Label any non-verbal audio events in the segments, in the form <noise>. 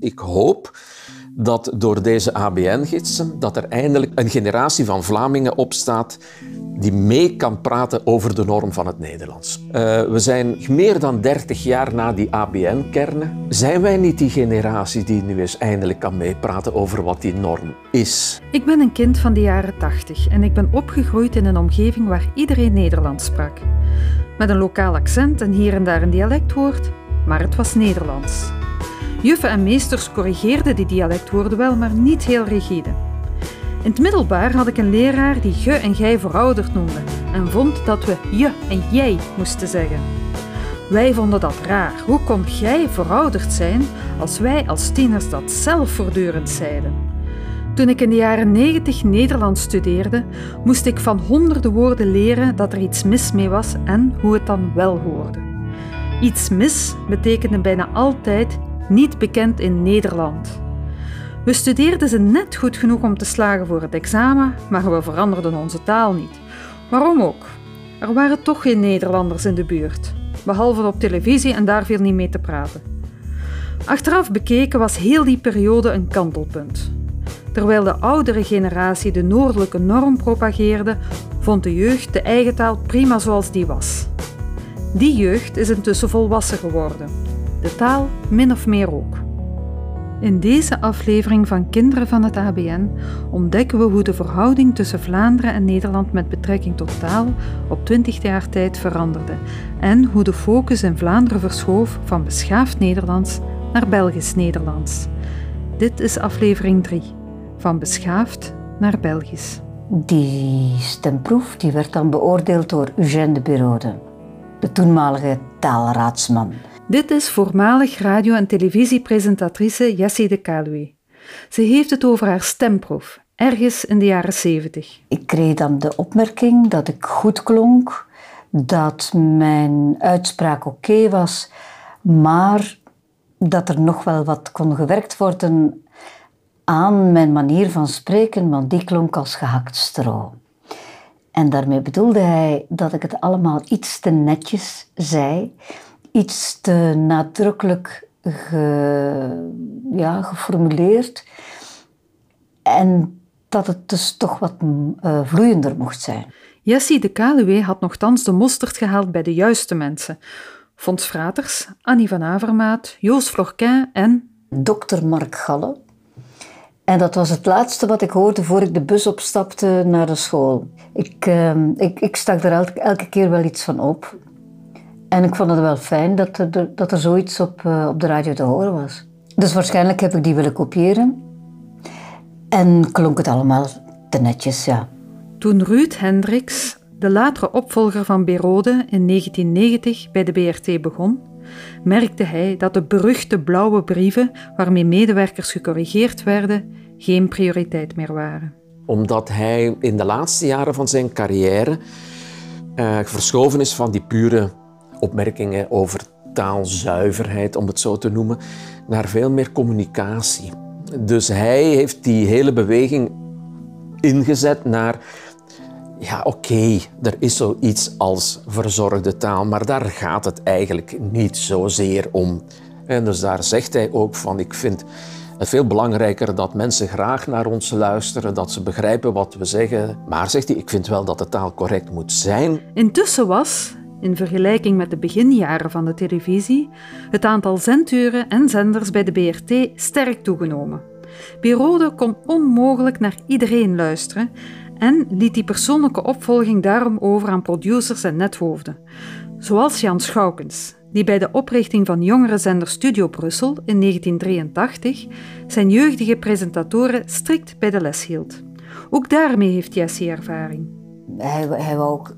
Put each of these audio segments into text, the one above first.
Ik hoop dat door deze ABN-gidsen dat er eindelijk een generatie van Vlamingen opstaat die mee kan praten over de norm van het Nederlands. Uh, we zijn meer dan 30 jaar na die ABN-kernen. Zijn wij niet die generatie die nu eens eindelijk kan meepraten over wat die norm is? Ik ben een kind van de jaren 80 en ik ben opgegroeid in een omgeving waar iedereen Nederlands sprak. Met een lokaal accent en hier en daar een dialectwoord, maar het was Nederlands. Juffen en meesters corrigeerden die dialectwoorden wel, maar niet heel rigide. In het middelbaar had ik een leraar die ge en gij verouderd noemde en vond dat we je en jij moesten zeggen. Wij vonden dat raar. Hoe kon gij verouderd zijn als wij als tieners dat zelf voortdurend zeiden? Toen ik in de jaren 90 Nederlands studeerde, moest ik van honderden woorden leren dat er iets mis mee was en hoe het dan wel hoorde. Iets mis betekende bijna altijd niet bekend in Nederland. We studeerden ze net goed genoeg om te slagen voor het examen, maar we veranderden onze taal niet. Waarom ook? Er waren toch geen Nederlanders in de buurt, behalve op televisie en daar viel niet mee te praten. Achteraf bekeken was heel die periode een kantelpunt. Terwijl de oudere generatie de noordelijke norm propageerde, vond de jeugd de eigen taal prima zoals die was. Die jeugd is intussen volwassen geworden taal min of meer ook. In deze aflevering van Kinderen van het ABN ontdekken we hoe de verhouding tussen Vlaanderen en Nederland met betrekking tot taal op 20 jaar tijd veranderde en hoe de focus in Vlaanderen verschoof van beschaafd Nederlands naar Belgisch Nederlands. Dit is aflevering 3, van beschaafd naar Belgisch. Die stemproef die werd dan beoordeeld door Eugène de Berode, de toenmalige taalraadsman. Dit is voormalig radio- en televisiepresentatrice Jessie de. Ze heeft het over haar stemproef, ergens in de jaren 70. Ik kreeg dan de opmerking dat ik goed klonk, dat mijn uitspraak oké was, maar dat er nog wel wat kon gewerkt worden aan mijn manier van spreken, want die klonk als gehakt stro. En daarmee bedoelde hij dat ik het allemaal iets te netjes zei iets te nadrukkelijk ge, ja, geformuleerd. En dat het dus toch wat uh, vloeiender mocht zijn. Jessie de Kaluwe had nogthans de mosterd gehaald bij de juiste mensen. Fons Fraters, Annie van Avermaat, Joost Florquin en... Dokter Mark Galle. En dat was het laatste wat ik hoorde voor ik de bus opstapte naar de school. Ik, uh, ik, ik stak er elke, elke keer wel iets van op. En ik vond het wel fijn dat er, dat er zoiets op, uh, op de radio te horen was. Dus waarschijnlijk heb ik die willen kopiëren. En klonk het allemaal te netjes, ja. Toen Ruud Hendricks, de latere opvolger van Berode, in 1990 bij de BRT begon, merkte hij dat de beruchte blauwe brieven waarmee medewerkers gecorrigeerd werden, geen prioriteit meer waren. Omdat hij in de laatste jaren van zijn carrière uh, verschoven is van die pure opmerkingen over taalzuiverheid, om het zo te noemen, naar veel meer communicatie. Dus hij heeft die hele beweging ingezet naar, ja oké, er is zoiets als verzorgde taal, maar daar gaat het eigenlijk niet zozeer om. En dus daar zegt hij ook van, ik vind het veel belangrijker dat mensen graag naar ons luisteren, dat ze begrijpen wat we zeggen. Maar zegt hij, ik vind wel dat de taal correct moet zijn. Intussen was, in vergelijking met de beginjaren van de televisie, het aantal zenduren en zenders bij de BRT sterk toegenomen. Birode kon onmogelijk naar iedereen luisteren en liet die persoonlijke opvolging daarom over aan producers en nethoofden, zoals Jan Schoukens, die bij de oprichting van jongerenzender Studio Brussel in 1983 zijn jeugdige presentatoren strikt bij de les hield. Ook daarmee heeft Jessie ervaring. Hij, hij wou ook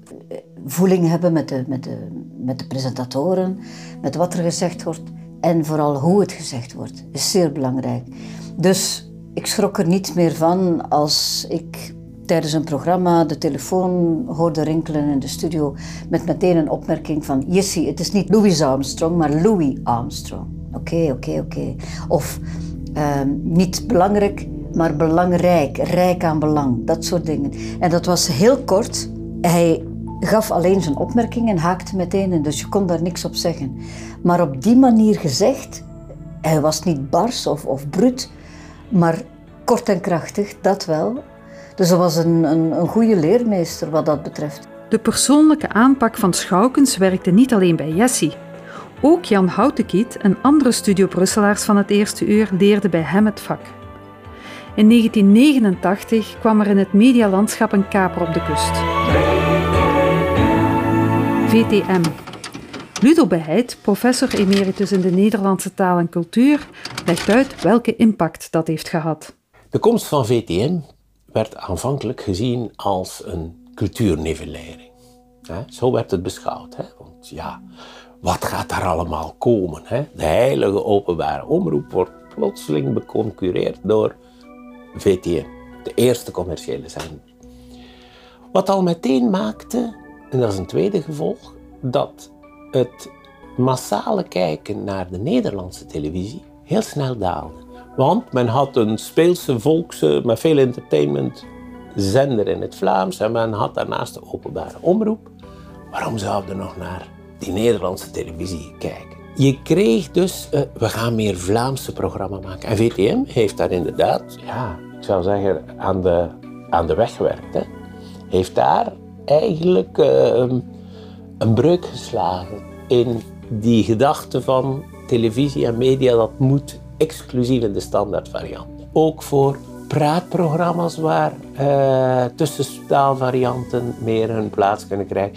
voeling hebben met de, met, de, met de presentatoren, met wat er gezegd wordt en vooral hoe het gezegd wordt. is zeer belangrijk. Dus ik schrok er niet meer van als ik tijdens een programma de telefoon hoorde rinkelen in de studio met meteen een opmerking van Jessie, het is niet Louis Armstrong, maar Louis Armstrong. Oké, oké, oké. Of uh, niet belangrijk, maar belangrijk, rijk aan belang, dat soort dingen. En dat was heel kort. Hij gaf alleen zijn opmerking en haakte meteen in, dus je kon daar niks op zeggen. Maar op die manier gezegd Hij was niet bars of, of bruut, maar kort en krachtig, dat wel. Dus hij was een, een, een goede leermeester wat dat betreft. De persoonlijke aanpak van Schoukens werkte niet alleen bij Jessie. Ook Jan Houtekiet en andere Studio Brusselaars van het eerste uur leerden bij hem het vak. In 1989 kwam er in het medialandschap een kaper op de kust. VTM. Ludo Beheid, professor emeritus in de Nederlandse taal en cultuur, legt uit welke impact dat heeft gehad. De komst van VTM werd aanvankelijk gezien als een cultuurnivellering. Zo werd het beschouwd. Want ja, wat gaat daar allemaal komen? De heilige openbare omroep wordt plotseling beconcurreerd door VTM, de eerste commerciële zender. Wat al meteen maakte, en dat is een tweede gevolg, dat het massale kijken naar de Nederlandse televisie heel snel daalde. Want men had een speelse, volkse, met veel entertainment zender in het Vlaams en men had daarnaast de openbare omroep. Waarom zouden we nog naar die Nederlandse televisie kijken? Je kreeg dus, uh, we gaan meer Vlaamse programma maken. En VTM heeft daar inderdaad, ja, ik zou zeggen, aan de, aan de weg gewerkt. Hè. Heeft daar eigenlijk uh, een breuk geslagen in die gedachte van televisie en media, dat moet exclusief in de standaardvariant. Ook voor praatprogramma's waar uh, tussenstaalvarianten meer hun plaats kunnen krijgen.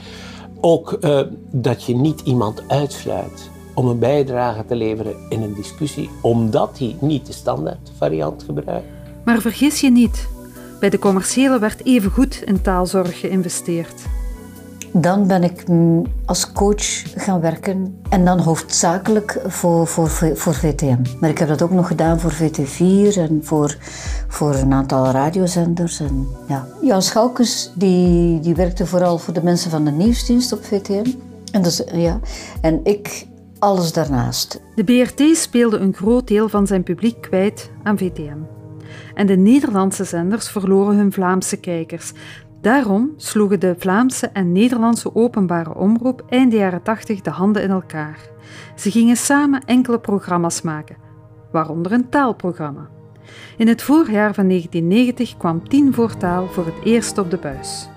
Ook uh, dat je niet iemand uitsluit om een bijdrage te leveren in een discussie, omdat hij niet de standaardvariant gebruikt. Maar vergis je niet, bij de commerciële werd evengoed in taalzorg geïnvesteerd. Dan ben ik als coach gaan werken en dan hoofdzakelijk voor, voor, voor VTM. Maar ik heb dat ook nog gedaan voor VT4 en voor, voor een aantal radiozenders. En, ja. Jan Schoukens die, die werkte vooral voor de mensen van de nieuwsdienst op VTM. En, dus, ja. en ik alles daarnaast. De BRT speelde een groot deel van zijn publiek kwijt aan VTM. En de Nederlandse zenders verloren hun Vlaamse kijkers. Daarom sloegen de Vlaamse en Nederlandse openbare omroep eind jaren 80 de handen in elkaar. Ze gingen samen enkele programma's maken, waaronder een taalprogramma. In het voorjaar van 1990 kwam Tien voor Taal voor het eerst op de buis.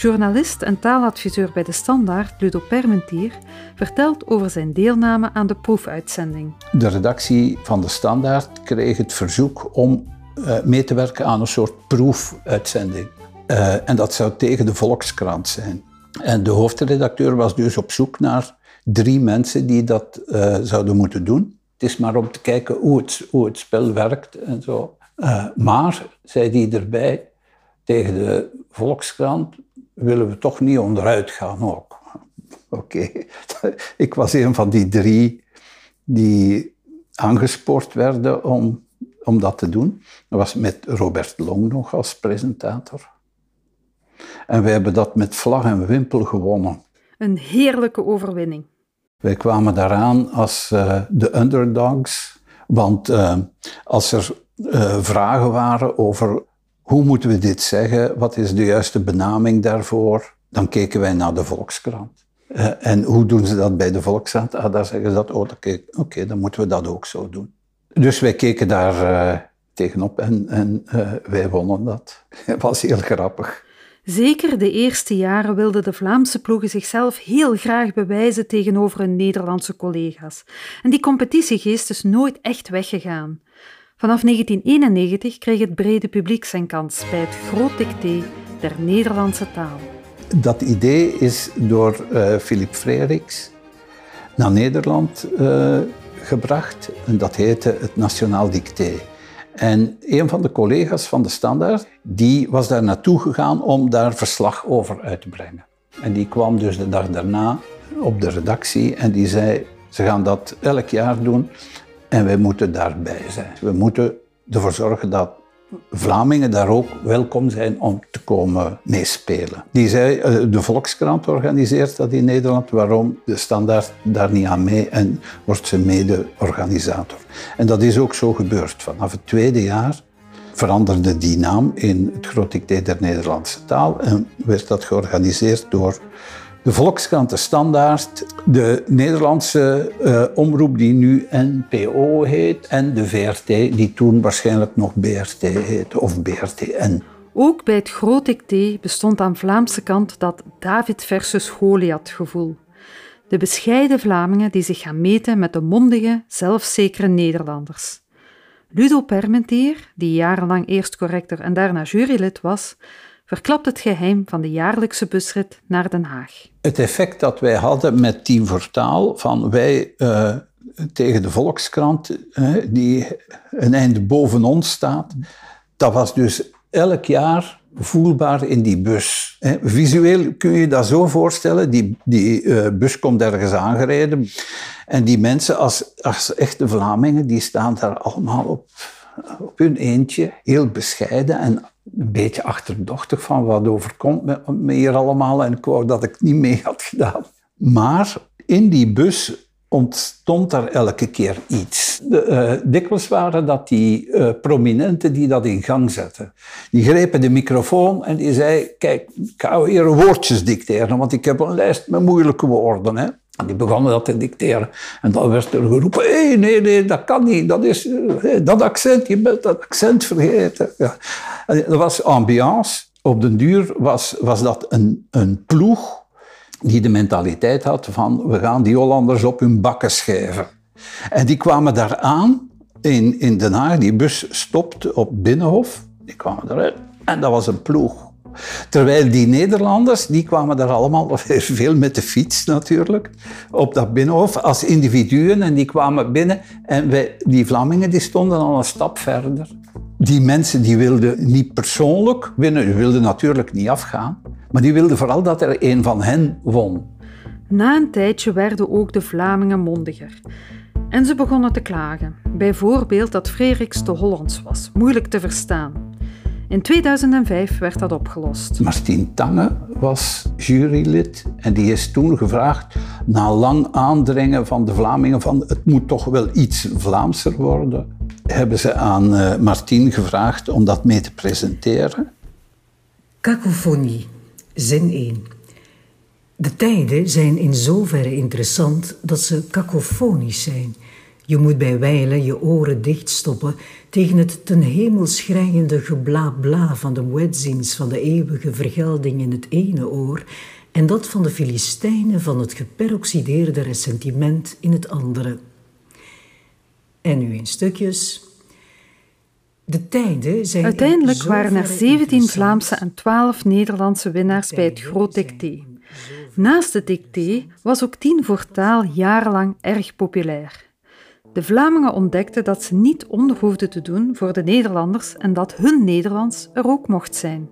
Journalist en taaladviseur bij de Standaard, Ludo Permentier, vertelt over zijn deelname aan de proefuitzending. De redactie van de Standaard kreeg het verzoek om uh, mee te werken aan een soort proefuitzending. Uh, en dat zou tegen de Volkskrant zijn. En de hoofdredacteur was dus op zoek naar drie mensen die dat uh, zouden moeten doen. Het is maar om te kijken hoe het, hoe het spel werkt en zo. maar, zei hij erbij, tegen de Volkskrant willen we toch niet onderuit gaan ook. Oké, <laughs> ik was een van die drie die aangespoord werden om, om dat te doen. Dat was met Robert Long nog als presentator. En wij hebben dat met vlag en wimpel gewonnen. Een heerlijke overwinning. Wij kwamen daaraan als uh, de underdogs, want uh, als er uh, vragen waren over hoe moeten we dit zeggen? Wat is de juiste benaming daarvoor? Dan keken wij naar de Volkskrant. Uh, en hoe doen ze dat bij de Volkskrant? Ah, daar zeggen ze dat, oh, oké, dan moeten we dat ook zo doen. Dus wij keken daar uh, tegenop en, en uh, wij wonnen dat. <laughs> Het was heel grappig. Zeker de eerste jaren wilden de Vlaamse ploegen zichzelf heel graag bewijzen tegenover hun Nederlandse collega's. En die competitiegeest is nooit echt weggegaan. Vanaf 1991 kreeg het brede publiek zijn kans bij het groot dicté der Nederlandse taal. Dat idee is door uh, Philip Freriks naar Nederland uh, gebracht en dat heette het Nationaal Dicté. En een van de collega's van de Standaard, die was daar naartoe gegaan om daar verslag over uit te brengen. En die kwam dus de dag daarna op de redactie en die zei, ze gaan dat elk jaar doen. En wij moeten daarbij zijn. We moeten ervoor zorgen dat Vlamingen daar ook welkom zijn om te komen meespelen. Die zei, eh, de Volkskrant organiseert dat in Nederland, waarom de standaard daar niet aan mee en wordt ze mede-organisator. En dat is ook zo gebeurd. Vanaf het tweede jaar veranderde die naam in het Groot Dicté der Nederlandse Taal en werd dat georganiseerd door de Volkskrant, de Standaard, de Nederlandse uh, omroep die nu NPO heet en de VRT die toen waarschijnlijk nog BRT heette of BRTN. Ook bij het groot dicté bestond aan Vlaamse kant dat David versus Goliath gevoel. De bescheiden Vlamingen die zich gaan meten met de mondige, zelfzekere Nederlanders. Ludo Permentier, die jarenlang eerst corrector en daarna jurylid was, verklapt het geheim van de jaarlijkse busrit naar Den Haag. Het effect dat wij hadden met Team Vertaal, van wij uh, tegen de Volkskrant, uh, die een einde boven ons staat, dat was dus elk jaar voelbaar in die bus. Visueel kun je dat zo voorstellen, die, die bus komt ergens aangereden en die mensen als, als echte Vlamingen, die staan daar allemaal op, op hun eentje, heel bescheiden en een beetje achterdochtig van wat overkomt met me hier allemaal en ik wou dat ik niet mee had gedaan. Maar in die bus ontstond er elke keer iets. De, uh, waren dat die uh, prominenten die dat in gang zetten. Die grepen de microfoon en die zei, kijk, ik ga hier woordjes dicteren, want ik heb een lijst met moeilijke woorden. Hè. Die begonnen dat te dicteren. En dan werd er geroepen, hey, nee, nee, dat kan niet. Dat, is, hey, dat accent, je bent dat accent vergeten. Ja. En dat was ambiance. Op den duur was, was dat een, een ploeg die de mentaliteit had van we gaan die Hollanders op hun bakken schrijven. En die kwamen daar aan in, in Den Haag. Die bus stopte op Binnenhof. Die kwamen eruit. En dat was een ploeg. Terwijl die Nederlanders, die kwamen daar allemaal <laughs> veel met de fiets natuurlijk, op dat binnenhof als individuen en die kwamen binnen en wij, die Vlamingen die stonden al een stap verder. Die mensen die wilden niet persoonlijk winnen, die wilden natuurlijk niet afgaan, maar die wilden vooral dat er een van hen won. Na een tijdje werden ook de Vlamingen mondiger. En ze begonnen te klagen. Bijvoorbeeld dat Frederiks te Hollands was, moeilijk te verstaan. In 2005 werd dat opgelost. Martien Tange was jurylid en die is toen gevraagd, na lang aandringen van de Vlamingen, van het moet toch wel iets Vlaamser worden, hebben ze aan uh, Martien gevraagd om dat mee te presenteren. Kakofonie, zin 1. De tijden zijn in zoverre interessant dat ze kakofonisch zijn. Je moet bij wijlen je oren dichtstoppen tegen het ten hemel schrijende gebla-bla van de muezzins van de eeuwige vergelding in het ene oor en dat van de Filistijnen van het geperoxideerde ressentiment in het andere. En nu in stukjes. De tijden zijn Uiteindelijk waren er 17 Vlaamse en 12 Nederlandse winnaars bij het Groot Dicté. Naast het dicté was ook tien voor taal jarenlang erg populair. De Vlamingen ontdekten dat ze niet onder hoefden te doen voor de Nederlanders en dat hun Nederlands er ook mocht zijn.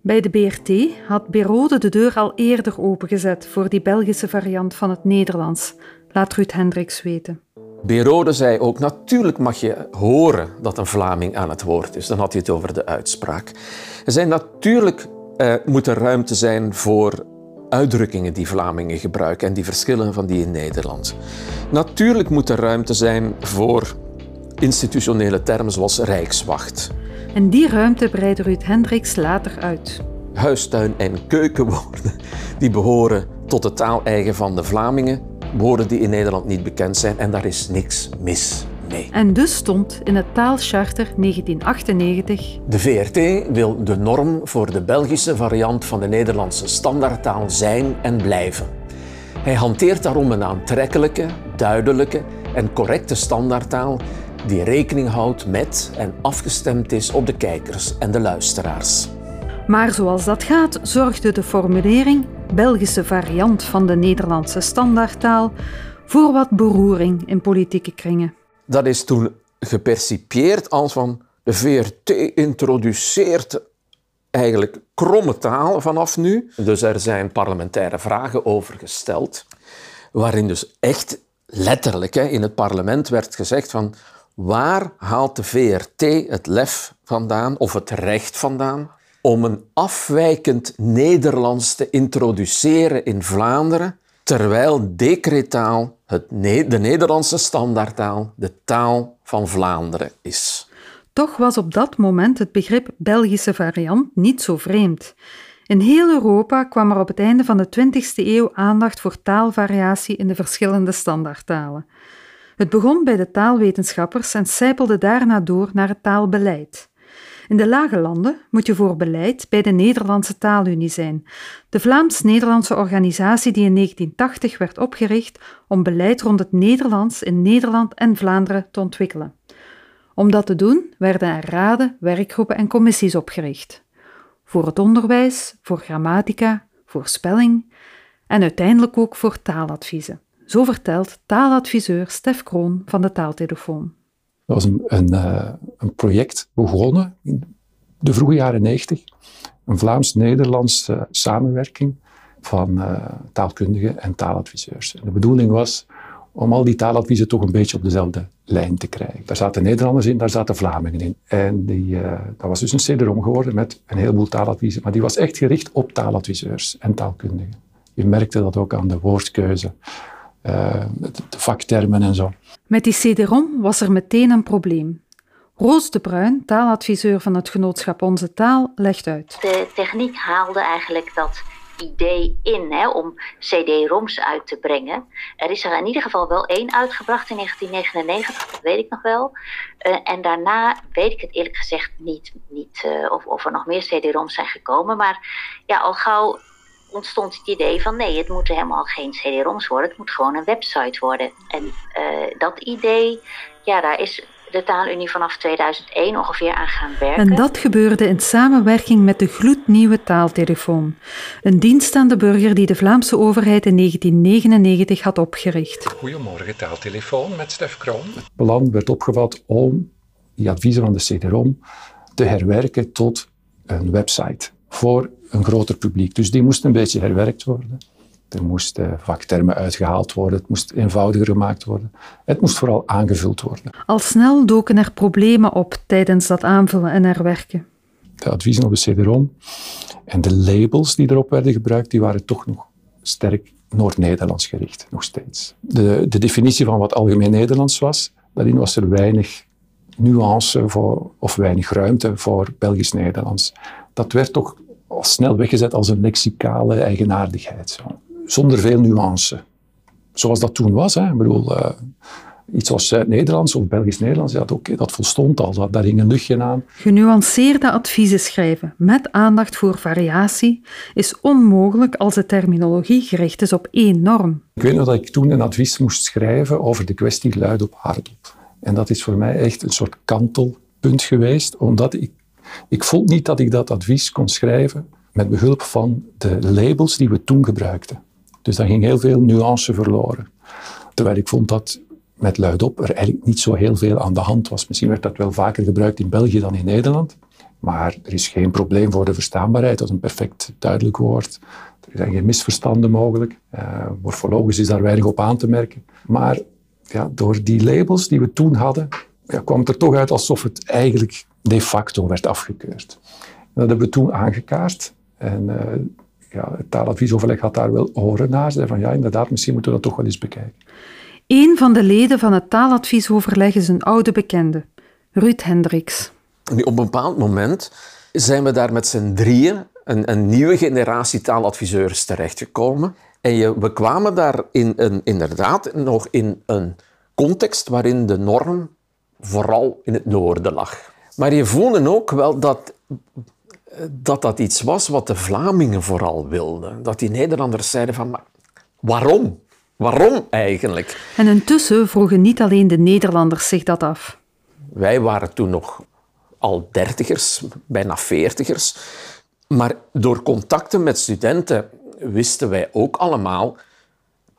Bij de BRT had Berode de deur al eerder opengezet voor die Belgische variant van het Nederlands, laat Ruud Hendricks weten. Berode zei ook, natuurlijk mag je horen dat een Vlaming aan het woord is. Dan had hij het over de uitspraak. Hij zei, natuurlijk eh, moet er ruimte zijn voor uitdrukkingen die Vlamingen gebruiken en die verschillen van die in Nederland. Natuurlijk moet er ruimte zijn voor institutionele termen zoals rijkswacht. En die ruimte breidde Ruud Hendricks later uit. Huistuin- en keukenwoorden die behoren tot de taal eigen van de Vlamingen, woorden die in Nederland niet bekend zijn en daar is niks mis En dus stond in het taalcharter 1998... De VRT wil de norm voor de Belgische variant van de Nederlandse standaardtaal zijn en blijven. Hij hanteert daarom een aantrekkelijke, duidelijke en correcte standaardtaal die rekening houdt met en afgestemd is op de kijkers en de luisteraars. Maar zoals dat gaat, zorgde de formulering Belgische variant van de Nederlandse standaardtaal voor wat beroering in politieke kringen. Dat is toen gepercipieerd als van de VRT introduceert eigenlijk kromme taal vanaf nu. Dus er zijn parlementaire vragen over gesteld, waarin dus echt letterlijk in het parlement werd gezegd van waar haalt de VRT het lef vandaan of het recht vandaan om een afwijkend Nederlands te introduceren in Vlaanderen, terwijl decretaal het de Nederlandse standaardtaal de taal van Vlaanderen is. Toch was op dat moment het begrip Belgische variant niet zo vreemd. In heel Europa kwam er op het einde van de 20e eeuw aandacht voor taalvariatie in de verschillende standaardtalen. Het begon bij de taalwetenschappers en sijpelde daarna door naar het taalbeleid. In de lage landen moet je voor beleid bij de Nederlandse Taalunie zijn, de Vlaams-Nederlandse organisatie die in 1980 werd opgericht om beleid rond het Nederlands in Nederland en Vlaanderen te ontwikkelen. Om dat te doen werden er raden, werkgroepen en commissies opgericht. Voor het onderwijs, voor grammatica, voor spelling en uiteindelijk ook voor taaladviezen. Zo vertelt taaladviseur Stef Kroon van de Taaltelefoon. Dat was een, uh, een project begonnen in de vroege jaren 90. Een Vlaams-Nederlandse samenwerking van uh, taalkundigen en taaladviseurs. De bedoeling was om al die taaladviezen toch een beetje op dezelfde lijn te krijgen. Daar zaten Nederlanders in, daar zaten Vlamingen in. En die, uh, dat was dus een CD-ROM geworden met een heleboel taaladviezen. Maar die was echt gericht op taaladviseurs en taalkundigen. Je merkte dat ook aan de woordkeuze, de vaktermen en zo. Met die CD-ROM was er meteen een probleem. Roos de Bruin, taaladviseur van het genootschap Onze Taal, legt uit. De techniek haalde eigenlijk dat idee in hè, om CD-ROMs uit te brengen. Er is er in ieder geval wel één uitgebracht in 1999, dat weet ik nog wel. Uh, en daarna weet ik het eerlijk gezegd niet, niet uh, of, of er nog meer CD-ROMs zijn gekomen. Maar ja, al gauw ontstond het idee van nee, het moeten helemaal geen CD-ROMs worden, het moet gewoon een website worden. En uh, dat idee, ja, daar is de Taalunie vanaf 2001 ongeveer aan gaan werken. En dat gebeurde in samenwerking met de gloednieuwe taaltelefoon. Een dienst aan de burger die de Vlaamse overheid in 1999 had opgericht. Goedemorgen, taaltelefoon met Stef Kroon. Het plan werd opgevat om die adviezen van de CD-ROM te herwerken tot een website voor een groter publiek. Dus die moest een beetje herwerkt worden. Er moesten vaktermen uitgehaald worden, het moest eenvoudiger gemaakt worden. Het moest vooral aangevuld worden. Al snel doken er problemen op tijdens dat aanvullen en herwerken. De adviezen op de CD-ROM en de labels die erop werden gebruikt, die waren toch nog sterk Noord-Nederlands gericht, nog steeds. De, de definitie van wat algemeen Nederlands was, daarin was er weinig nuance voor, of weinig ruimte voor Belgisch-Nederlands. Dat werd toch al snel weggezet als een lexicale eigenaardigheid. Zo zonder veel nuance. Zoals dat toen was. Hè. Ik bedoel, uh, iets als Zuid-Nederlands of Belgisch-Nederlands, ja, dat, dat volstond al. Dat, daar hing een luchtje aan. Genuanceerde adviezen schrijven met aandacht voor variatie is onmogelijk als de terminologie gericht is op één norm. Ik weet nog dat ik toen een advies moest schrijven over de kwestie luid op hardop. En dat is voor mij echt een soort kantelpunt geweest, omdat ik, ik vond niet dat ik dat advies kon schrijven met behulp van de labels die we toen gebruikten. Dus daar ging heel veel nuance verloren. Terwijl ik vond dat met luidop er eigenlijk niet zo heel veel aan de hand was. Misschien werd dat wel vaker gebruikt in België dan in Nederland. Maar er is geen probleem voor de verstaanbaarheid. Dat is een perfect duidelijk woord. Er zijn geen misverstanden mogelijk. Uh, morfologisch is daar weinig op aan te merken. Maar ja, door die labels die we toen hadden, ja, kwam het er toch uit alsof het eigenlijk de facto werd afgekeurd. En dat hebben we toen aangekaart. En uh, ja, het taaladviesoverleg had daar wel oren naar. Zei van ja, inderdaad, misschien moeten we dat toch wel eens bekijken. Een van de leden van het taaladviesoverleg is een oude bekende, Ruud Hendricks. Nu, op een bepaald moment zijn we daar met z'n drieën, een, een nieuwe generatie taaladviseurs, terechtgekomen. En je, we kwamen daar in een, inderdaad nog in een context waarin de norm vooral in het noorden lag. Maar je voelde ook wel dat dat dat iets was wat de Vlamingen vooral wilden. Dat die Nederlanders zeiden van, maar waarom? Waarom eigenlijk? En intussen vroegen niet alleen de Nederlanders zich dat af. Wij waren toen nog al dertigers, bijna veertigers. Maar door contacten met studenten wisten wij ook allemaal,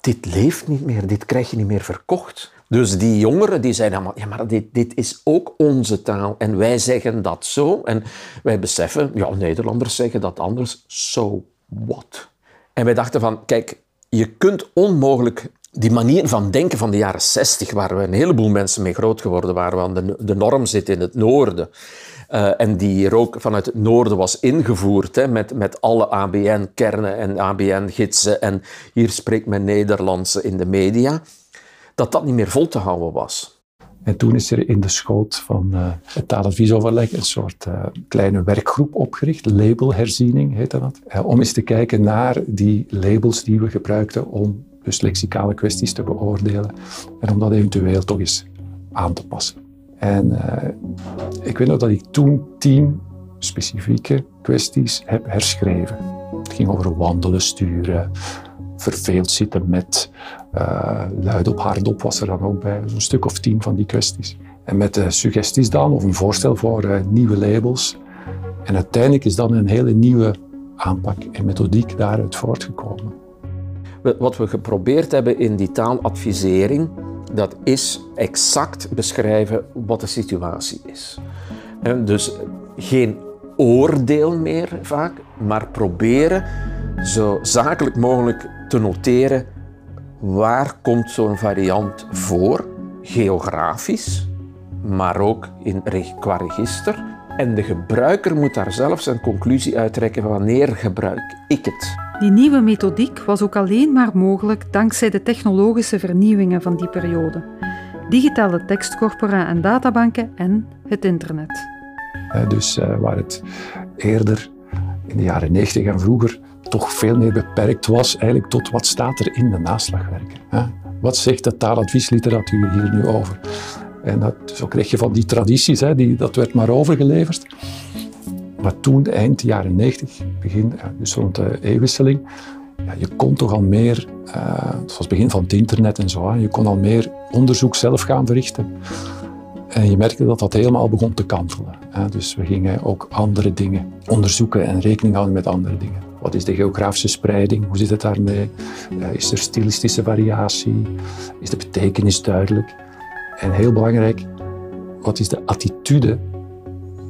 dit leeft niet meer, dit krijg je niet meer verkocht. Dus die jongeren die zeiden allemaal, ja, maar dit, dit is ook onze taal en wij zeggen dat zo. En wij beseffen, ja, Nederlanders zeggen dat anders, so what? En wij dachten van, kijk, je kunt onmogelijk die manier van denken van de jaren 60, waar we een heleboel mensen mee groot geworden waren, want de, de norm zit in het noorden. Uh, en die hier ook vanuit het noorden was ingevoerd, hè, met, met alle ABN-kernen en ABN-gidsen. En hier spreekt men Nederlands in de media dat dat niet meer vol te houden was. En toen is er in de schoot van uh, het taaladviesoverleg een soort uh, kleine werkgroep opgericht, labelherziening heette dat, uh, om eens te kijken naar die labels die we gebruikten om dus lexicale kwesties te beoordelen en om dat eventueel toch eens aan te passen. En ik weet nog dat ik toen tien specifieke kwesties heb herschreven. Het ging over wandelen, sturen, verveeld zitten met, uh, luid op, hardop was er dan ook bij, een stuk of tien van die kwesties. En met suggesties dan, of een voorstel voor uh, nieuwe labels. En uiteindelijk is dan een hele nieuwe aanpak en methodiek daaruit voortgekomen. Wat we geprobeerd hebben in die taaladvisering, dat is exact beschrijven wat de situatie is. En dus geen oordeel meer vaak, maar proberen zo zakelijk mogelijk te noteren waar komt zo'n variant voor, geografisch, maar ook in, qua register. En de gebruiker moet daar zelf zijn conclusie uittrekken wanneer gebruik ik het. Die nieuwe methodiek was ook alleen maar mogelijk dankzij de technologische vernieuwingen van die periode. Digitale tekstcorpora en databanken en het internet. Dus uh, waar het eerder in de jaren 90 en vroeger toch veel meer beperkt was eigenlijk tot wat staat er in de naslagwerken. Hè? Wat zegt de taaladviesliteratuur hier nu over? En dat, zo kreeg je van die tradities, hè, die, dat werd maar overgeleverd. Maar toen, eind jaren 90, begin, dus rond de eeuwwisseling, ja, je kon toch al meer, uh, het was begin van het internet en zo, hè, je kon al meer onderzoek zelf gaan verrichten. En je merkte dat dat helemaal begon te kantelen. Hè. Dus we gingen ook andere dingen onderzoeken en rekening houden met andere dingen. Wat is de geografische spreiding? Hoe zit het daarmee? Uh, is er stilistische variatie? Is de betekenis duidelijk? En heel belangrijk, wat is de attitude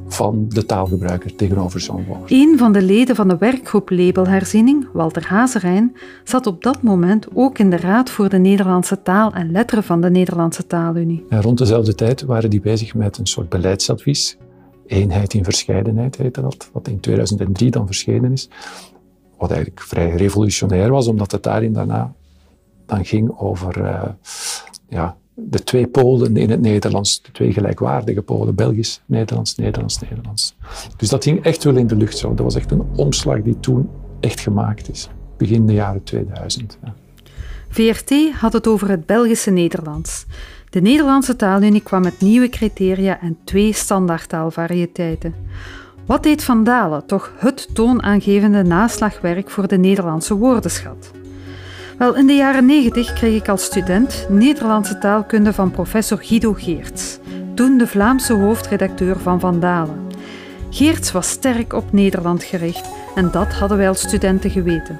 van de taalgebruiker tegenover zo'n woord? Een van de leden van de werkgroep Labelherziening, Walter Hazerijn, zat op dat moment ook in de Raad voor de Nederlandse Taal en Letteren van de Nederlandse Taalunie. En rond dezelfde tijd waren die bezig met een soort beleidsadvies. Eenheid in verscheidenheid heette dat, wat in 2003 dan verschenen is. Wat eigenlijk vrij revolutionair was, omdat het daarin daarna dan ging over uh, ja, de twee polen in het Nederlands, de twee gelijkwaardige polen, Belgisch, Nederlands, Nederlands, Nederlands. Dus dat ging echt wel in de lucht zo. Dat was echt een omslag die toen echt gemaakt is, begin de jaren 2000. Ja. VRT had het over het Belgische Nederlands. De Nederlandse taalunie kwam met nieuwe criteria en twee standaardtaalvariëteiten. Wat deed Van Dalen toch het toonaangevende naslagwerk voor de Nederlandse woordenschat? Wel, in de jaren 90 kreeg ik als student Nederlandse taalkunde van professor Guido Geerts, toen de Vlaamse hoofdredacteur van Van Dalen. Geerts was sterk op Nederland gericht en dat hadden wij als studenten geweten.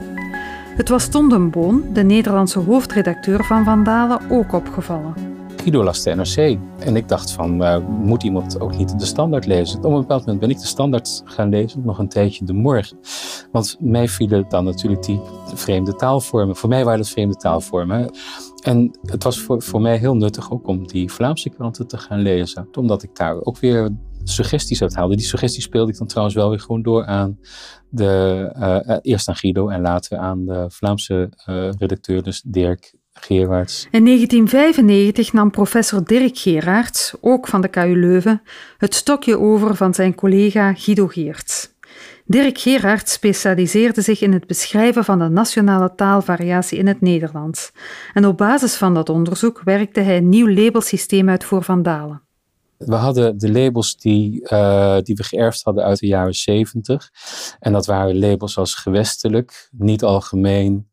Het was Ton den Boon, de Nederlandse hoofdredacteur van Van Dalen, ook opgevallen. Guido las de NRC. En ik dacht van, uh, moet iemand ook niet de standaard lezen? Op een bepaald moment ben ik de standaard gaan lezen, nog een tijdje de morgen. Want mij vielen dan natuurlijk die vreemde taalvormen. Voor mij waren het vreemde taalvormen. En het was voor, voor mij heel nuttig ook om die Vlaamse kranten te gaan lezen. Omdat ik daar ook weer suggesties uit haalde. Die suggesties speelde ik dan trouwens wel weer gewoon door aan de, uh, eerst aan Guido en later aan de Vlaamse uh, redacteur, dus Dirk Gerards. In 1995 nam professor Dirk Gerards, ook van de KU Leuven, het stokje over van zijn collega Guido Geerts. Dirk Gerards specialiseerde zich in het beschrijven van de nationale taalvariatie in het Nederlands. En op basis van dat onderzoek werkte hij een nieuw labelsysteem uit voor Vandalen. We hadden de labels die, uh, die we geërfd hadden uit de jaren 70. En dat waren labels als gewestelijk, niet algemeen,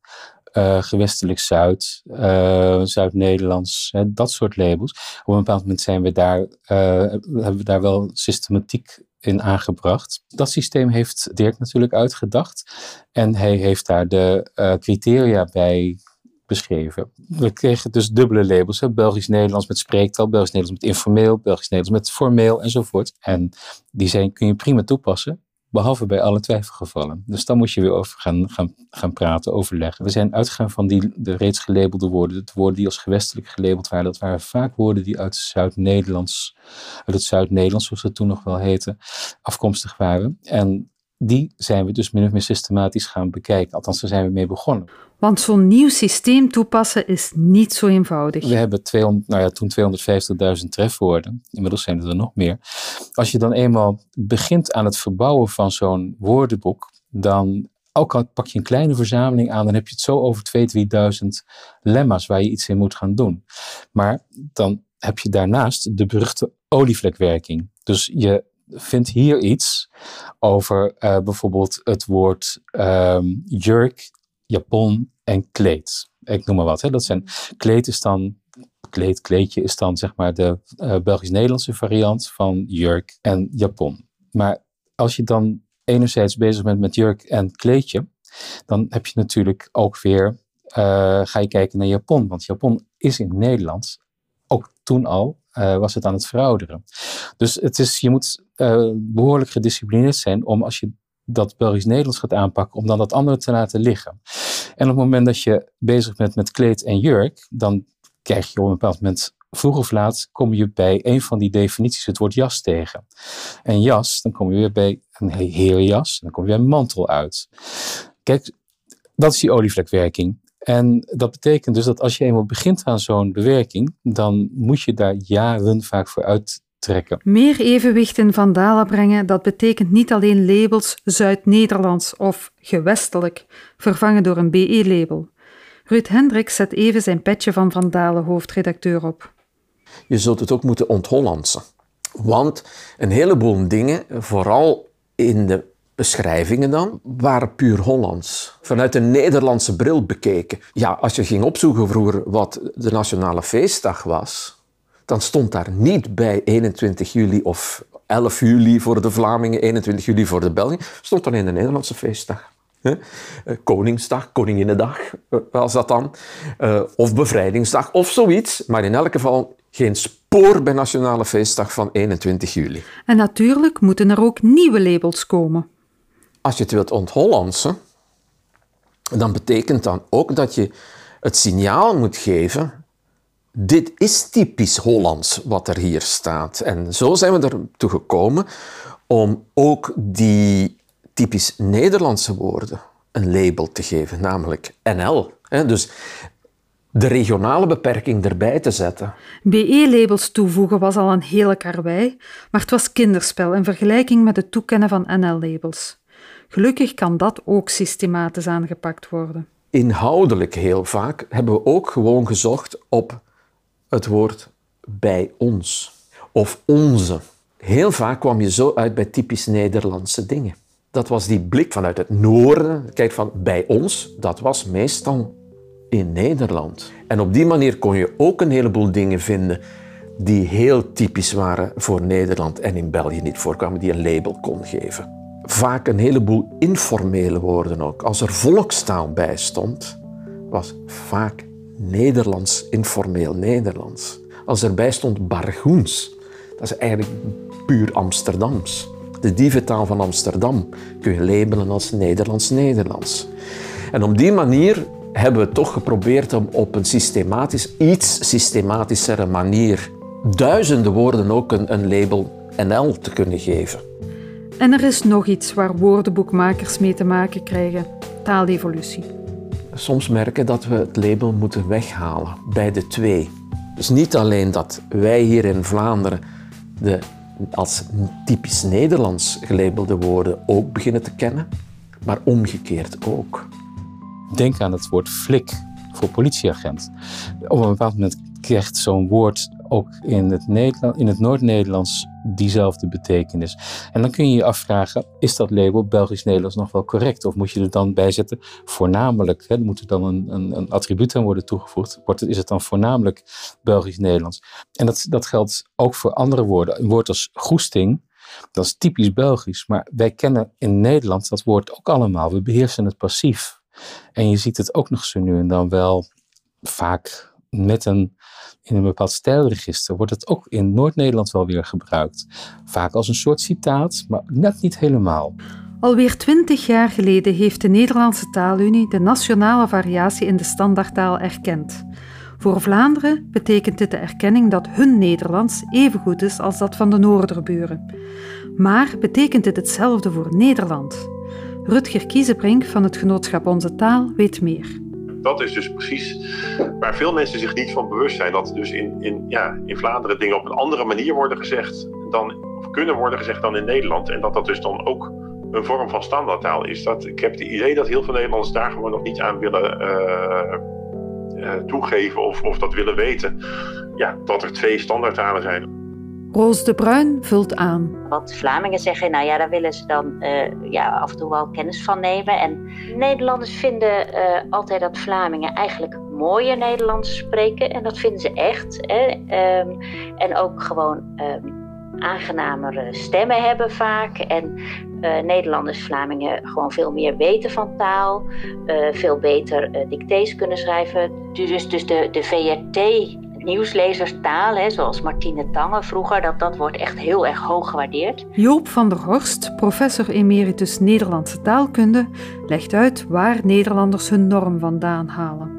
uh, gewestelijk Zuid, uh, Zuid-Nederlands, dat soort labels. Op een bepaald moment zijn we daar, uh, hebben we daar wel systematiek in aangebracht. Dat systeem heeft Dirk natuurlijk uitgedacht en hij heeft daar de criteria bij beschreven. We kregen dus dubbele labels. Belgisch-Nederlands met spreektaal, Belgisch-Nederlands met informeel, Belgisch-Nederlands met formeel enzovoort. En die zijn, kun je prima toepassen Behalve bij alle twijfelgevallen. Dus dan moet je weer over gaan, gaan, gaan praten, overleggen. We zijn uitgegaan van die, de reeds gelabelde woorden. De woorden die als gewestelijk gelabeld waren. Dat waren vaak woorden die uit Zuid-Nederlands, uit het Zuid-Nederlands, zoals het toen nog wel heette, afkomstig waren. En die zijn we dus min of meer systematisch gaan bekijken. Althans, daar zijn we mee begonnen. Want zo'n nieuw systeem toepassen is niet zo eenvoudig. We hebben 200, nou ja, toen 250.000 trefwoorden. Inmiddels zijn het er nog meer. Als je dan eenmaal begint aan het verbouwen van zo'n woordenboek, dan ook al pak je een kleine verzameling aan, dan heb je het zo over 2.000, 3.000 lemma's waar je iets in moet gaan doen. Maar dan heb je daarnaast de beruchte olievlekwerking. Dus je vindt hier iets over uh, bijvoorbeeld het woord um, jurk, japon en kleed. Ik noem maar wat. Hè. Dat zijn, kleed is dan, kleed, kleedje is dan zeg maar de uh, Belgisch-Nederlandse variant van jurk en japon. Maar als je dan enerzijds bezig bent met jurk en kleedje, dan heb je natuurlijk ook weer, uh, ga je kijken naar Japon. Want Japon is in Nederland, ook toen al, uh, was het aan het verouderen. Dus het is, je moet uh, behoorlijk gedisciplineerd zijn om als je dat Belgisch-Nederlands gaat aanpakken, om dan dat andere te laten liggen. En op het moment dat je bezig bent met kleed en jurk, dan krijg je op een bepaald moment vroeg of laat kom je bij een van die definities het woord jas tegen. En jas, dan kom je weer bij een herenjas, dan kom je bij een mantel uit. Kijk, dat is die olievlekwerking. En dat betekent dus dat als je eenmaal begint aan zo'n bewerking, dan moet je daar jaren vaak voor uittrekken. Meer evenwicht in Vandalen brengen, dat betekent niet alleen labels Zuid-Nederlands of gewestelijk, vervangen door een BE-label. Ruud Hendricks zet even zijn petje van Vandalen hoofdredacteur op. Je zult het ook moeten onthollandsen. Want een heleboel dingen, vooral in de beschrijvingen dan, waren puur Hollands. Vanuit een Nederlandse bril bekeken. Ja, als je ging opzoeken vroeger wat de nationale feestdag was, dan stond daar niet bij 21 juli of 11 juli voor de Vlamingen, 21 juli voor de Belgen, stond alleen de Nederlandse feestdag. Eh, Koningsdag, Koninginnedag eh, was dat dan. Eh, of Bevrijdingsdag, of zoiets. Maar in elk geval geen spoor bij Nationale Feestdag van 21 juli. En natuurlijk moeten er ook nieuwe labels komen. Als je het wilt onthollandsen, dan betekent dan ook dat je het signaal moet geven dit is typisch Hollands wat er hier staat. En zo zijn we ertoe gekomen om ook die typisch Nederlandse woorden een label te geven, namelijk NL. Dus de regionale beperking erbij te zetten. BE-labels toevoegen was al een hele karwei, maar het was kinderspel in vergelijking met het toekennen van NL-labels. Gelukkig kan dat ook systematisch aangepakt worden. Inhoudelijk heel vaak hebben we ook gewoon gezocht op het woord bij ons of onze. Heel vaak kwam je zo uit bij typisch Nederlandse dingen. Dat was die blik vanuit het noorden. Kijk, van bij ons, dat was meestal in Nederland. En op die manier kon je ook een heleboel dingen vinden die heel typisch waren voor Nederland en in België niet voorkwamen, die een label kon geven. Vaak een heleboel informele woorden ook. Als er volkstaal bij stond, was vaak Nederlands informeel Nederlands. Als erbij stond Bargoens, dat is eigenlijk puur Amsterdams. De dieventaal van Amsterdam kun je labelen als Nederlands-Nederlands. En op die manier hebben we toch geprobeerd om op een systematisch, iets systematischere manier duizenden woorden ook een, een label NL te kunnen geven. En er is nog iets waar woordenboekmakers mee te maken krijgen: taalevolutie. Soms merken dat we het label moeten weghalen bij de twee. Dus niet alleen dat wij hier in Vlaanderen de als typisch Nederlands gelabelde woorden ook beginnen te kennen, maar omgekeerd ook. Denk aan het woord flik voor politieagent. Op een bepaald moment krijgt zo'n woord ook in het, in het Noord-Nederlands diezelfde betekenis. En dan kun je je afvragen, is dat label Belgisch-Nederlands nog wel correct? Of moet je er dan bij zetten, voornamelijk, hè, moet er dan een, een, een attribuut aan worden toegevoegd, wordt is het dan voornamelijk Belgisch-Nederlands? En dat, dat geldt ook voor andere woorden. Een woord als goesting, dat is typisch Belgisch, maar wij kennen in Nederland dat woord ook allemaal. We beheersen het passief. En je ziet het ook nog zo nu en dan wel vaak met een, in een bepaald stijlregister wordt het ook in Noord-Nederland wel weer gebruikt. Vaak als een soort citaat, maar net niet helemaal. Alweer twintig jaar geleden heeft de Nederlandse Taalunie de nationale variatie in de standaardtaal erkend. Voor Vlaanderen betekent dit de erkenning dat hun Nederlands even goed is als dat van de Noorderburen. Maar betekent dit hetzelfde voor Nederland? Rutger Kiezenbrink van het genootschap Onze Taal weet meer. Dat is dus precies waar veel mensen zich niet van bewust zijn. Dat dus in, in, ja, in Vlaanderen dingen op een andere manier worden gezegd dan, of kunnen worden gezegd dan in Nederland. En dat dat dus dan ook een vorm van standaardtaal is. Dat, ik heb het idee dat heel veel Nederlanders daar gewoon nog niet aan willen uh, uh, toegeven of, of dat willen weten. Ja, dat er twee standaardtalen zijn. Roos de Bruin vult aan. Wat Vlamingen zeggen, nou ja, daar willen ze dan uh, ja, af en toe wel kennis van nemen. En Nederlanders vinden uh, altijd dat Vlamingen eigenlijk mooier Nederlands spreken. En dat vinden ze echt. Hè. Um, en ook gewoon um, aangenamere stemmen hebben vaak. En uh, Nederlanders, Vlamingen gewoon veel meer weten van taal. veel beter dictées kunnen schrijven. Dus, dus de, de VRT nieuwslezerstaal, hè, zoals Martine Tange vroeger, dat, dat wordt echt heel erg hoog gewaardeerd. Joop van der Horst, professor emeritus Nederlandse taalkunde, legt uit waar Nederlanders hun norm vandaan halen.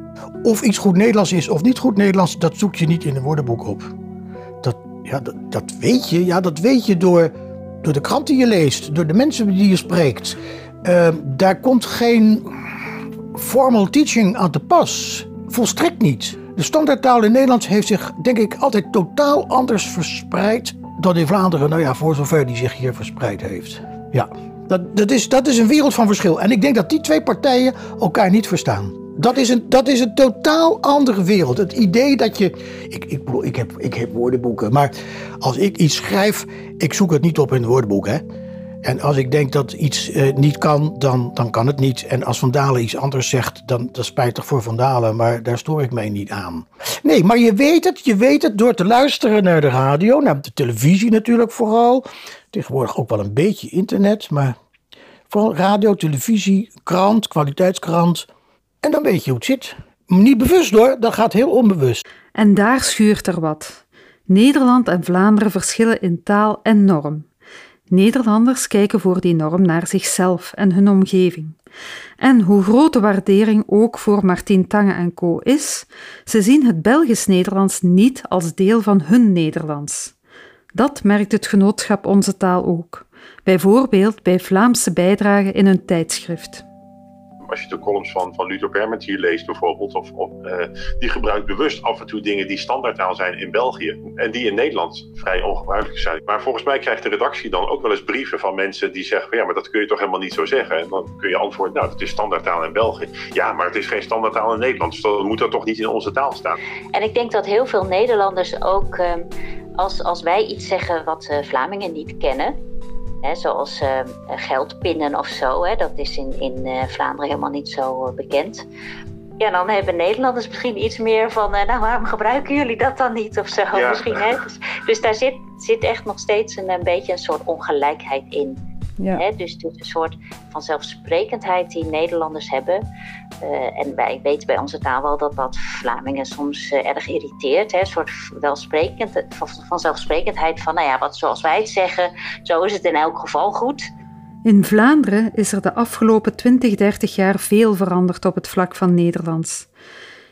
Of iets goed Nederlands is of niet goed Nederlands, dat zoek je niet in een woordenboek op. Dat, ja, dat, dat weet je, ja, dat weet je door, door de krant die je leest, door de mensen die je spreekt. Uh, daar komt geen formal teaching aan te pas. Volstrekt niet. De standaardtaal in Nederland heeft zich, denk ik, altijd totaal anders verspreid dan in Vlaanderen. Nou ja, voor zover die zich hier verspreid heeft. Ja, dat, dat, is, dat is een wereld van verschil. En ik denk dat die twee partijen elkaar niet verstaan. Dat is een, dat is een totaal andere wereld. Het idee dat je. Ik, ik, ik, heb, ik heb woordenboeken, maar als ik iets schrijf, ik zoek het niet op in het woordenboek. Hè? En als ik denk dat iets uh, niet kan, dan, dan kan het niet. En als Van Dalen iets anders zegt, dan dat is spijtig voor Van Dalen, maar daar stoor ik mij niet aan. Nee, maar je weet het, je weet het door te luisteren naar de radio, naar de televisie natuurlijk vooral. Tegenwoordig ook wel een beetje internet, maar vooral radio, televisie, krant, kwaliteitskrant. En dan weet je hoe het zit. Niet bewust hoor, dat gaat heel onbewust. En daar schuurt er wat. Nederland en Vlaanderen verschillen in taal en norm. Nederlanders kijken voor die norm naar zichzelf en hun omgeving. En hoe groot de waardering ook voor Martien Tange en co is, ze zien het Belgisch-Nederlands niet als deel van hun Nederlands. Dat merkt het genootschap Onze Taal ook, bijvoorbeeld bij Vlaamse bijdragen in een tijdschrift als je de columns van, van Luther Berment hier leest bijvoorbeeld, of, of uh, die gebruikt bewust af en toe dingen die standaardtaal zijn in België en die in Nederland vrij ongebruikelijk zijn. Maar volgens mij krijgt de redactie dan ook wel eens brieven van mensen die zeggen, ja, maar dat kun je toch helemaal niet zo zeggen. En dan kun je antwoorden, nou, het is standaardtaal in België. Ja, maar het is geen standaardtaal in Nederland, dus dan moet dat toch niet in onze taal staan. En ik denk dat heel veel Nederlanders ook, uh, als, als wij iets zeggen wat uh, Vlamingen niet kennen, Hè, zoals uh, geldpinnen of zo. Hè, dat is in, in uh, Vlaanderen helemaal niet zo uh, bekend. Ja, dan hebben Nederlanders misschien iets meer van, nou waarom gebruiken jullie dat dan niet of zo? Ja. Misschien, hè? Dus, dus, daar zit, zit echt nog steeds een, een beetje een soort ongelijkheid in. Ja. Hè? Dus, dus een soort van zelfsprekendheid die Nederlanders hebben. Uh, en wij weten bij onze taal wel dat dat Vlamingen soms uh, erg irriteert. Hè? Een soort welsprekend, van, van zelfsprekendheid van, nou ja, wat, zoals wij het zeggen, zo is het in elk geval goed. In Vlaanderen is er de afgelopen 20, 30 jaar veel veranderd op het vlak van Nederlands.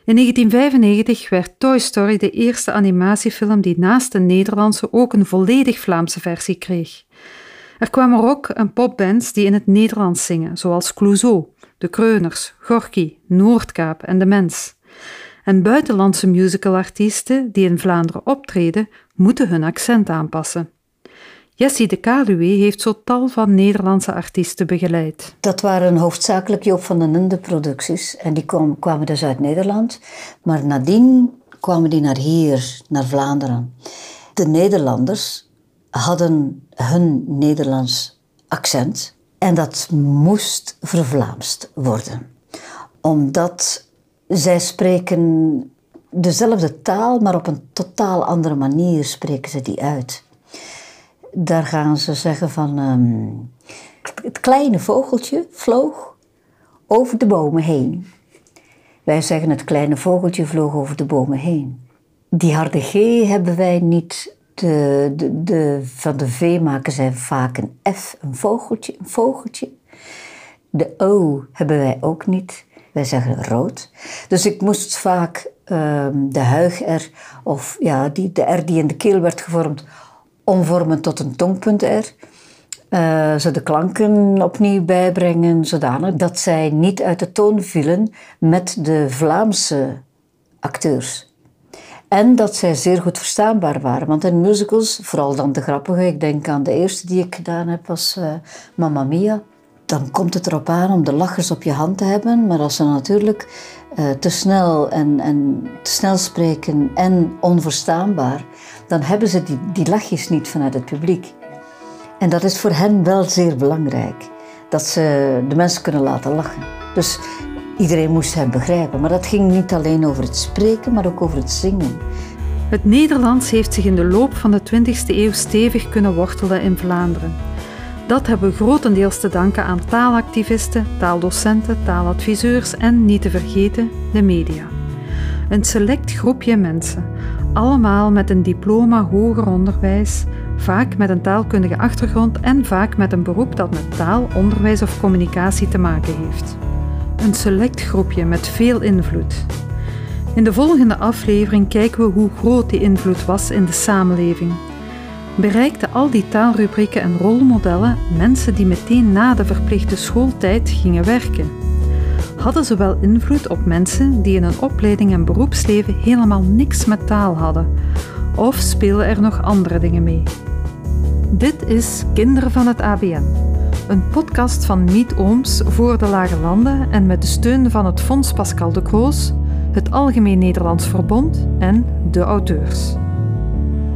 In 1995 werd Toy Story de eerste animatiefilm die naast de Nederlandse ook een volledig Vlaamse versie kreeg. Er kwamen ook een popbands die in het Nederlands zingen, zoals Clouseau, De Kreuners, Gorky, Noordkaap en De Mens. En buitenlandse musicalartiesten die in Vlaanderen optreden, moeten hun accent aanpassen. Jessie de Kaluwe heeft zo tal van Nederlandse artiesten begeleid. Dat waren hoofdzakelijk Joop van den Ende producties. En die kwam, kwamen dus uit Nederland. Maar nadien kwamen die naar hier, naar Vlaanderen. De Nederlanders hadden hun Nederlands accent en dat moest vervlaamst worden. Omdat zij spreken dezelfde taal, maar op een totaal andere manier spreken ze die uit. Daar gaan ze zeggen van um, het kleine vogeltje vloog over de bomen heen. Wij zeggen het kleine vogeltje vloog over de bomen heen. Die harde G hebben wij niet de, de, van de V maken zij vaak een F, een vogeltje, een vogeltje. De O hebben wij ook niet. Wij zeggen rood. Dus ik moest vaak um, de huig-R, of ja, die, de R die in de keel werd gevormd, omvormen tot een tongpunt-R. uh, ze de klanken opnieuw bijbrengen, zodanig dat zij niet uit de toon vielen met de Vlaamse acteurs. En dat zij zeer goed verstaanbaar waren. Want in musicals, vooral dan de grappige, ik denk aan de eerste die ik gedaan heb, was uh, Mamma Mia. Dan komt het erop aan om de lachers op je hand te hebben. Maar als ze natuurlijk uh, te snel en, en te snel spreken en onverstaanbaar, dan hebben ze die, die lachjes niet vanuit het publiek. En dat is voor hen wel zeer belangrijk. Dat ze de mensen kunnen laten lachen. Dus iedereen moest hen begrijpen. Maar dat ging niet alleen over het spreken, maar ook over het zingen. Het Nederlands heeft zich in de loop van de 20e eeuw stevig kunnen wortelen in Vlaanderen. Dat hebben we grotendeels te danken aan taalactivisten, taaldocenten, taaladviseurs en, niet te vergeten, de media. Een select groepje mensen, allemaal met een diploma hoger onderwijs, vaak met een taalkundige achtergrond en vaak met een beroep dat met taal, onderwijs of communicatie te maken heeft. Een select groepje met veel invloed. In de volgende aflevering kijken we hoe groot die invloed was in de samenleving. Bereikten al die taalrubrieken en rolmodellen mensen die meteen na de verplichte schooltijd gingen werken? Hadden ze wel invloed op mensen die in een opleiding en beroepsleven helemaal niks met taal hadden? Of spelen er nog andere dingen mee? Dit is Kinderen van het ABN, een podcast van Miet Ooms voor de Lage Landen en met de steun van het Fonds Pascal de Kroos, het Algemeen Nederlands Verbond en de auteurs.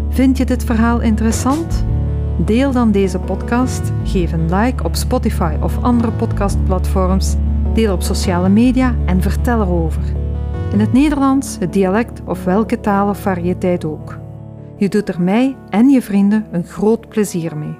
Vind je dit verhaal interessant? Deel dan deze podcast, geef een like op Spotify of andere podcastplatforms, deel op sociale media en vertel erover. In het Nederlands, het dialect of welke taal of variëteit ook. Je doet er mij en je vrienden een groot plezier mee.